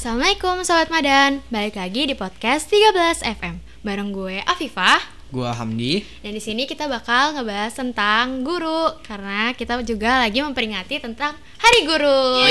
Assalamualaikum Sobat Madan. Balik lagi di podcast 13 FM Bareng gue Afifah. Gua Hamdi. Dan di sini kita bakal ngebahas tentang guru. Karena kita juga lagi memperingati tentang Hari Guru.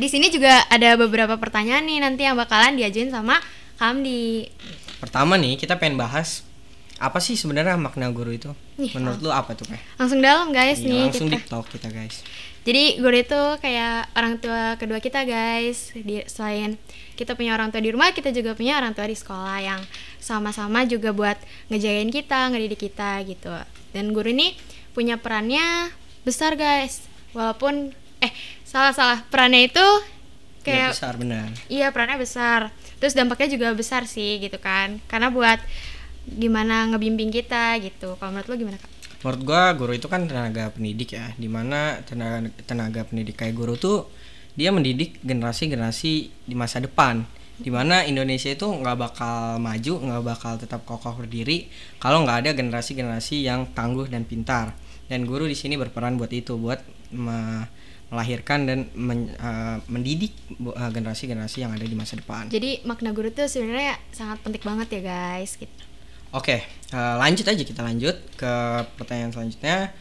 Di sini juga ada beberapa pertanyaan nih nanti yang bakalan diajuin sama Hamdi. Pertama nih kita pengen bahas apa sih sebenarnya makna guru itu? Ih, Menurut lu apa tuh, Peh? Langsung dalam guys Iya, nih langsung kita. di talk kita, guys. Jadi guru itu kayak orang tua kedua kita guys. Di, selain kita punya orang tua di rumah, kita juga punya orang tua di sekolah yang sama-sama juga buat ngejagain kita, ngedidik kita gitu. Dan guru ini punya perannya besar guys. Walaupun eh salah-salah perannya itu Iya, kayak besar benar. iya perannya besar. Terus dampaknya juga besar sih gitu kan. Karena buat gimana ngebimbing kita gitu. Kalau menurut lo gimana kak? Menurut gua guru itu kan tenaga pendidik ya, di mana tenaga tenaga pendidik kayak guru tuh dia mendidik generasi-generasi di masa depan di mana Indonesia itu nggak bakal maju nggak bakal tetap kokoh berdiri kalau nggak ada generasi-generasi yang tangguh dan pintar dan guru di sini berperan buat itu buat me- melahirkan dan men- eh, mendidik eh, generasi-generasi yang ada di masa depan Jadi makna guru tuh sebenarnya sangat penting banget ya guys gitu. Oke, eh, lanjut aja kita lanjut ke pertanyaan selanjutnya.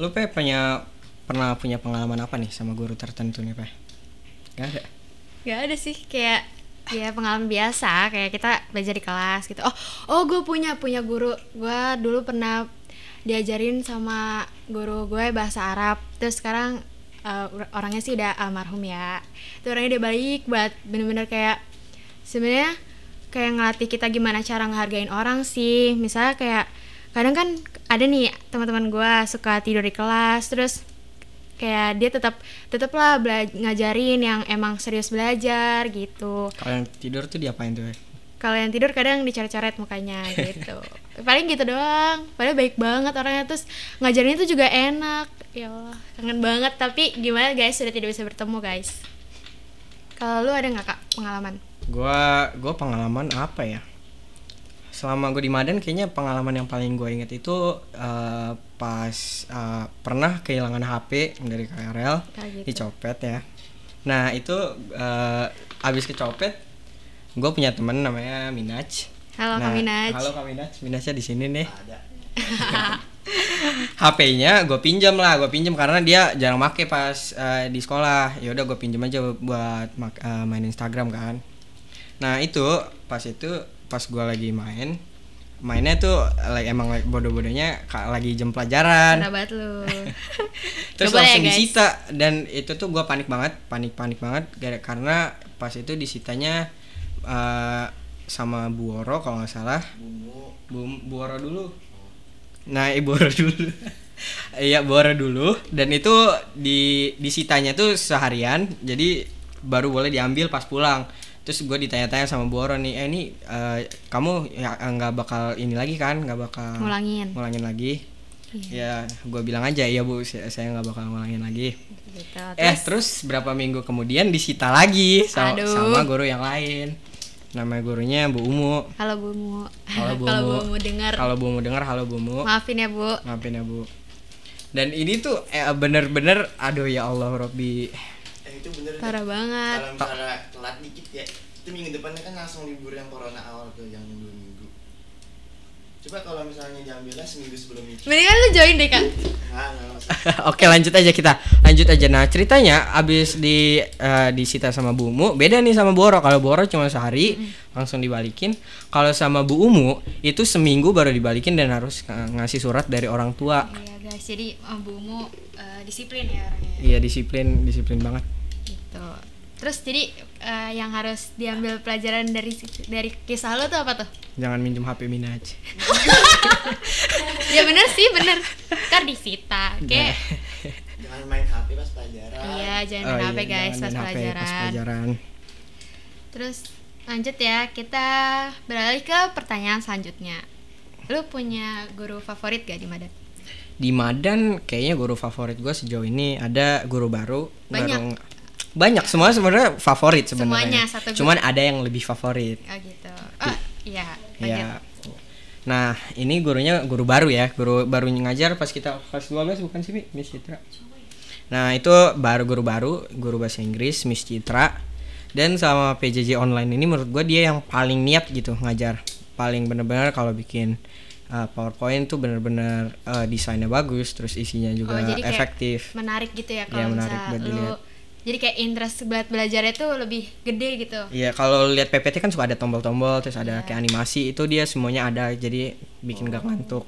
Lu pe punya pernah punya pengalaman apa nih sama guru tertentu nih pe? Gak ada. Gak ada sih kayak ya pengalaman biasa kayak kita belajar di kelas gitu. Oh, oh gue punya punya guru. Gue dulu pernah diajarin sama guru gue bahasa Arab. Terus sekarang eh, orangnya sih udah almarhum ya. Itu orangnya udah baik banget, bener-bener kayak sebenarnya kayak ngelatih kita gimana cara ngehargain orang sih. Misalnya kayak kadang kan ada nih teman-teman gue suka tidur di kelas terus kayak dia tetap tetaplah ngajarin yang emang serius belajar gitu. Kalau yang tidur tuh diapain tuh? Kalau yang tidur kadang dicoret-coret mukanya gitu. Paling gitu doang. Padahal baik banget orangnya terus ngajarinnya tuh juga enak. Ya Allah kangen banget. Tapi gimana guys? Sudah tidak bisa bertemu guys. Kalau lu ada nggak kak pengalaman Gua gua pengalaman apa ya? Selama gue di Madan kayaknya pengalaman yang paling gue inget itu eh, pas eh, pernah kehilangan HP dari KRL Kayak gitu. dicopet ya. Nah itu eh, abis kecopet, gue punya temen namanya Minaj. halo Nah, Kak Minaj Halo Kak Minaj, Minajnya di sini nih. HP-nya gue pinjam lah, gue pinjam karena dia jarang make pas eh, di sekolah. Ya udah gue pinjam aja buat eh, main Instagram kan. Nah itu pas itu pas gue lagi main, mainnya tuh like, emang like, bodoh-bodohnya lagi jam pelajaran. Parah banget lu Terus Coba ya, langsung guys. disita dan itu tuh gue panik banget, panik panik banget gara- karena pas itu disitanya eh, sama Bu Woro kalau nggak salah. Bu Bu Woro dulu. Nah, ibu Woro dulu. Iya, Bu Woro dulu dan itu di disitanya tuh seharian, jadi baru boleh diambil pas pulang. Terus gue ditanya-tanya sama Bu Woro nih, eh ini eh, kamu ya nggak bakal ini lagi kan, nggak bakal ngulangin. ngulangin lagi? Ya gue bilang aja ya bu saya nggak bakal ngulangin lagi. Gitu. Eh terus? berapa minggu kemudian disita lagi sama, Aduh. sama guru yang lain. Nama gurunya Bu Umu. Halo Bu Mu Halo, Bu kalau Bu Mu. Mu dengar. Kalau Bu Umu dengar halo Bu Umu. Maafin ya Bu. Maafin ya Bu. Dan ini tuh eh, bener-bener aduh ya Allah Robbi Eh, itu bener deh. parah banget. Kalau misalnya telat dikit ya, itu minggu depannya kan langsung libur yang corona awal tuh yang dua minggu. Coba kalau misalnya diambilnya seminggu sebelum itu. mendingan lu join deh kak. Nah. Oke lanjut aja kita. Lanjut aja. Nah ceritanya abis di eh, disita sama Bu Umu beda nih sama Bu Oro. Kalau Bu Oro cuma sehari langsung dibalikin. Kalau sama Bu Umu itu seminggu baru dibalikin dan harus eh, ngasih surat dari orang tua. Iya guys, jadi uh, Bu Mu uh, disiplin ya orangnya. Iya disiplin disiplin banget gitu. Terus jadi uh, yang harus diambil pelajaran dari dari kisah lo tuh apa tuh? jangan minjem HP Minaj ya bener sih bener, kan disita. Kayak Jangan main HP pas pelajaran. iya jangan Oh main HP iya, guys jangan pas main HP pelajaran. pas pelajaran Terus lanjut ya kita beralih ke pertanyaan selanjutnya. Lu punya guru favorit gak di Madan? di Madan kayaknya guru favorit gue sejauh ini ada guru baru Banyak. baru- banyak semua sebenarnya favorit sebenarnya Semuanya, satu cuman ada yang lebih favorit Oh gitu. Oh iya. lanjut. Ya. Nah, ini gurunya guru baru ya, guru baru ngajar pas kita kelas 12 bukan sih, Mi? Miss Citra? Nah itu baru guru baru, guru bahasa Inggris, Miss Citra. Dan sama PJJ online ini menurut gue dia yang paling niat gitu ngajar, paling bener-bener kalau bikin uh, PowerPoint tuh bener-bener uh, desainnya bagus, terus isinya juga Oh, jadi kayak efektif. menarik gitu ya Iya, kalau menarik misal buat lu dilihat. Jadi kayak interest buat belajarnya tuh lebih gede gitu Iya kalau lihat PPT kan suka ada tombol-tombol, terus ada Iya. kayak animasi itu dia semuanya ada, jadi bikin gak ngantuk.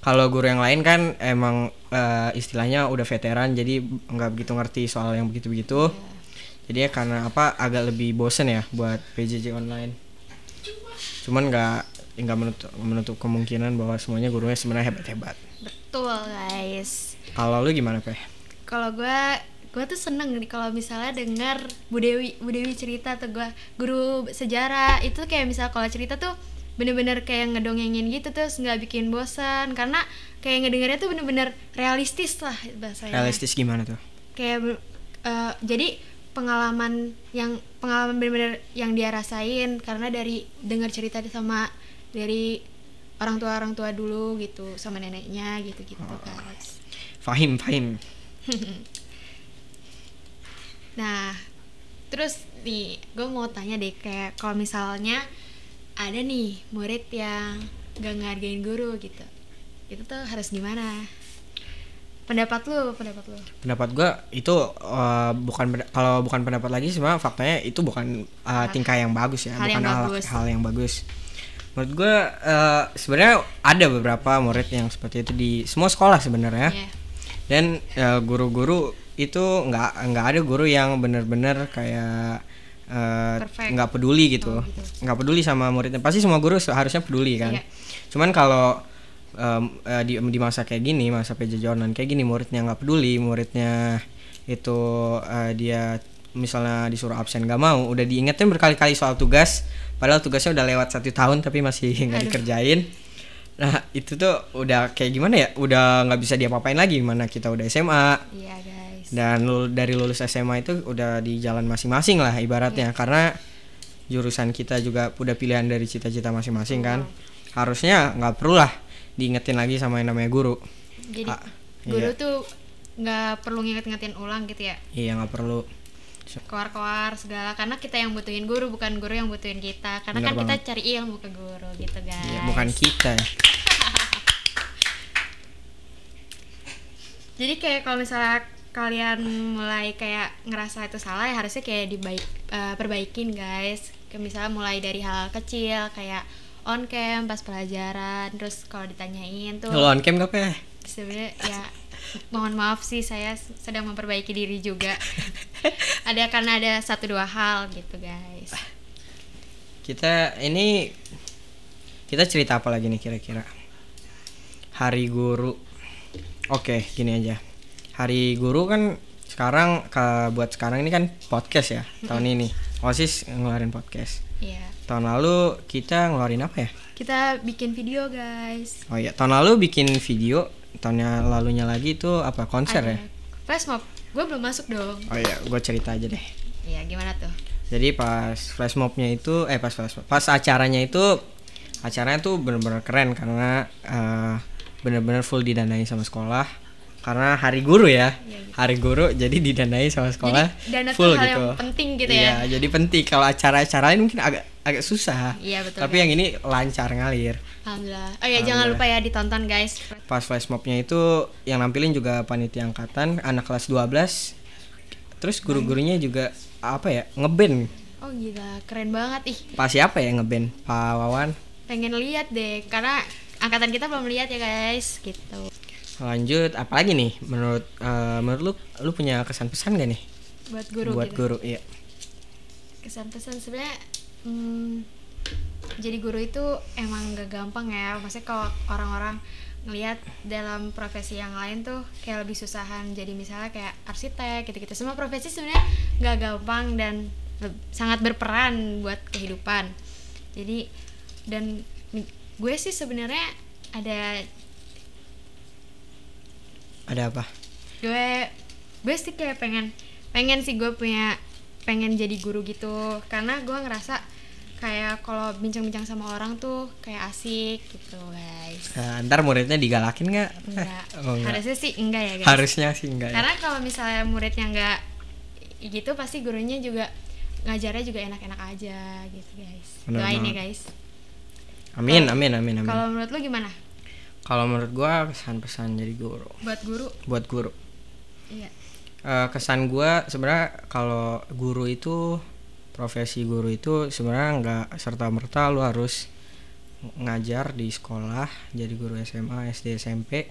Kalau guru yang lain kan emang uh, istilahnya udah veteran, jadi nggak begitu ngerti soal yang begitu-begitu. Jadi ya karena apa agak lebih bosen ya buat PJJ online. Cuman nggak nggak menutup, menutup kemungkinan bahwa semuanya gurunya sebenarnya hebat-hebat. betul guys Kalau lu gimana Peh? kalau gue gue tuh seneng nih kalau misalnya dengar Bu Dewi Bu Dewi cerita tuh gue guru sejarah itu kayak misal kalau cerita tuh bener-bener kayak ngedongengin gitu terus nggak bikin bosan karena kayak ngedengarnya tuh bener-bener realistis lah bahasanya Realistis gimana tuh? kayak eh, jadi pengalaman yang pengalaman bener-bener yang dia rasain karena dari dengar cerita sama dari orang tua orang tua dulu gitu sama neneknya gitu gitu guys Fahim, Fahim. Nah, terus nih, gue mau tanya deh, kayak kalau misalnya ada nih murid yang gak ngargain guru gitu, itu tuh harus gimana? Pendapat lu, pendapat lu? pendapat gua itu uh, bukan kalau bukan pendapat lagi sebenarnya faktanya itu bukan uh, tingkah yang bagus ya Hal bukan yang hal, bagus. hal yang bagus menurut gua uh, sebenarnya ada beberapa murid yang seperti itu di semua sekolah sebenarnya Iya. dan uh, guru-guru itu nggak nggak ada guru yang benar-benar kayak uh, Perfect. nggak peduli gitu. Oh, gitu. nggak peduli sama muridnya. Pasti semua guru seharusnya peduli kan. Iya. cuman kalau eh, di di masa kayak gini masa online kayak gini muridnya nggak peduli muridnya itu eh, dia misalnya disuruh absen nggak mau udah diingetin berkali-kali soal tugas padahal tugasnya udah lewat satu tahun tapi masih nggak dikerjain. Nah itu tuh udah kayak gimana ya? Udah nggak bisa diapa-apain lagi mana kita udah SMA Iya dan lul- dari lulus SMA itu udah di jalan masing-masing lah ibaratnya. Karena jurusan kita juga udah pilihan dari cita-cita masing-masing kan. Harusnya nggak perlu lah diingetin lagi sama yang namanya guru. Jadi Ah, guru iya. tuh nggak perlu nginget-ngingetin ulang gitu ya, iya nggak perlu. Keluar-keluar segala, karena kita yang butuhin guru, bukan guru yang butuhin kita, karena Bener kan kita banget. cari ilmu ke guru gitu guys. Iya, bukan kita ya. Jadi kayak kalau misalnya kalian mulai kayak ngerasa itu salah ya harusnya kayak dibaik eh, perbaikin guys. Kayak misalnya mulai dari hal kecil kayak on cam pas pelajaran, terus kalau ditanyain tuh lo on cam gak Peh? sebenarnya ya mohon maaf sih saya sedang memperbaiki diri juga. ada karena ada satu dua hal gitu guys. kita ini kita cerita apa lagi nih kira-kira hari guru oke gini aja hari guru kan sekarang ke buat sekarang ini kan podcast ya tahun ini osis ngeluarin podcast Iya. tahun lalu kita ngeluarin apa ya Kita bikin video guys. oh iya tahun lalu bikin video tahunnya lalunya lagi itu apa konser ya Ada Flash mob. Gue belum masuk dong. oh iya gue cerita aja deh Iya, gimana tuh? Jadi pas flash mobnya itu eh pas flash mob, pas acaranya itu acaranya tuh bener-bener keren karena eh, bener-bener full didanai sama sekolah karena hari guru ya. Iya, hari guru jadi didanai sama sekolah Jadi dana full hal gitu. yang penting gitu iya, ya. jadi penting. Kalau acara-acara lain mungkin agak agak susah. Iya, betul, tapi guys. yang ini lancar ngalir. Alhamdulillah. Oh ya jangan lupa ya ditonton guys. pas flash mobnya itu yang nampilin juga panitia angkatan anak kelas 12 terus guru-gurunya juga apa ya ngeband Oh gila, keren banget. Ih. pas siapa ya ngeband Pak Wawan. Pengen lihat deh karena angkatan kita belum lihat ya guys, gitu. lanjut apalagi nih menurut eh, menurut lu lu punya kesan pesan gak nih Buat guru buat gitu. guru iya Kesan pesan sebenarnya hmm, jadi guru itu emang gak gampang ya. Maksudnya kalau orang-orang ngelihat dalam profesi yang lain tuh kayak lebih susahan. Jadi misalnya kayak arsitek gitu-gitu. Semua profesi sebenarnya nggak gampang dan sangat berperan buat kehidupan. Jadi dan gue sih sebenarnya ada ada apa gue gue sih kayak pengen pengen sih gue punya pengen jadi guru gitu karena gue ngerasa kayak kalau bincang-bincang sama orang tuh kayak asik gitu guys Nah, ntar muridnya digalakin nggak? enggak Oh, enggak. harusnya sih enggak ya guys Harusnya sih enggak. ya. karena kalau misalnya muridnya enggak gitu pasti gurunya juga ngajarnya juga enak-enak aja gitu guys Bener doain ya guys Amin, amin, amin, amin. kalau menurut lu gimana? Kalau menurut gua kesan-pesan jadi guru. Buat guru? Buat guru. iya. Eh, kesan gua sebenarnya kalau guru itu profesi guru itu sebenarnya nggak serta merta lu harus ngajar di sekolah jadi guru SMA SD SMP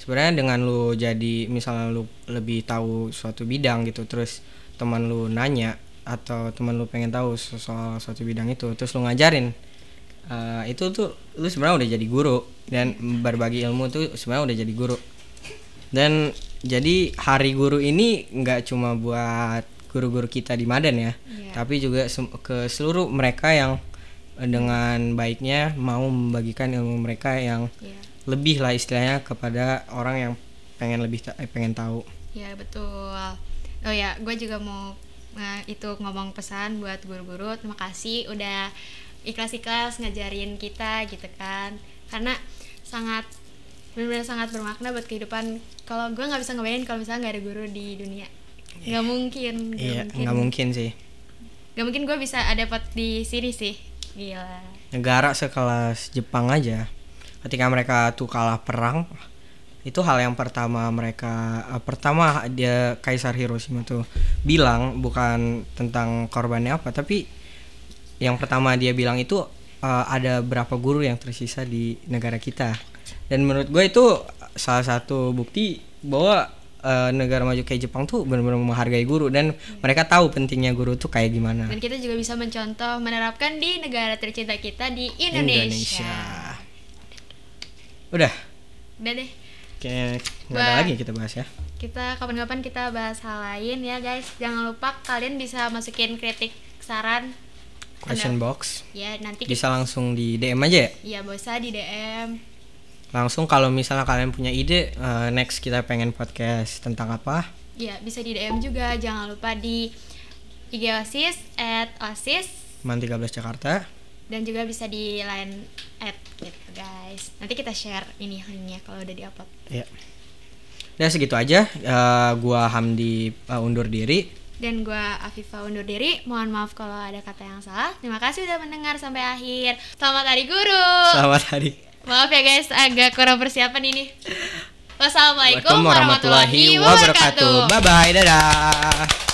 sebenarnya dengan lu jadi misalnya lu lebih tahu suatu bidang gitu terus teman lu nanya atau teman lu pengen tahu so- soal suatu bidang itu terus lu ngajarin eh, itu tuh lu sebenarnya udah jadi guru dan berbagi ilmu tuh sebenarnya udah jadi guru dan jadi hari guru ini nggak cuma buat guru-guru kita di Madan ya, Iya. tapi juga ke seluruh mereka yang eh, dengan baiknya mau membagikan ilmu mereka yang iya lebih lah istilahnya kepada orang yang pengen lebih ta- eh, pengen tahu. Ya betul. Oh ya, gue juga mau eh, itu ngomong pesan buat guru-guru. Terima kasih udah ikhlas-ikhlas ngajarin kita gitu kan. Karena sangat benar-benar sangat bermakna buat kehidupan. Kalau gue nggak bisa ngebayangin kalau misalnya nggak ada guru di dunia. Nggak mungkin. Nggak Iya, mungkin. nggak mungkin sih. Nggak mungkin gue bisa ada pot di sini sih. Gila. Negara sekelas Jepang aja, ketika mereka tuh kalah perang, itu hal yang pertama mereka eh, pertama dia Kaisar Hiroshima tuh bilang bukan tentang korbannya apa, tapi yang pertama dia bilang itu eh, ada berapa guru yang tersisa di negara kita. Dan menurut gue itu salah satu bukti bahwa eh, negara maju kayak Jepang tuh benar-benar menghargai guru dan mereka tahu pentingnya guru tuh kayak gimana. Dan kita juga bisa mencontoh menerapkan di negara tercinta kita di Indonesia. Udah, Udah deh. kayak nggak ada lagi kita bahas ya. kita kapan-kapan kita bahas hal lain ya guys jangan lupa kalian bisa masukin kritik saran Question box ya nanti kita, bisa langsung di DM aja ya. ya bisa di DM Langsung kalau misalnya kalian punya ide eh, next kita pengen podcast tentang apa? ya bisa di DM juga jangan lupa di IG osis at osis Man 13 Jakarta. dan juga bisa di line at gitu guys nanti kita share ini linknya kalau udah diupload Ya. Udah segitu aja. Eh, gua Hamdi eh, undur diri. Dan gua Afifa undur diri mohon maaf kalau ada kata yang salah terima kasih udah mendengar sampai akhir selamat hari guru Selamat hari. Maaf ya guys, agak kurang persiapan ini. Wassalamualaikum warahmatullahi wabarakatuh. Bye bye. Dadah.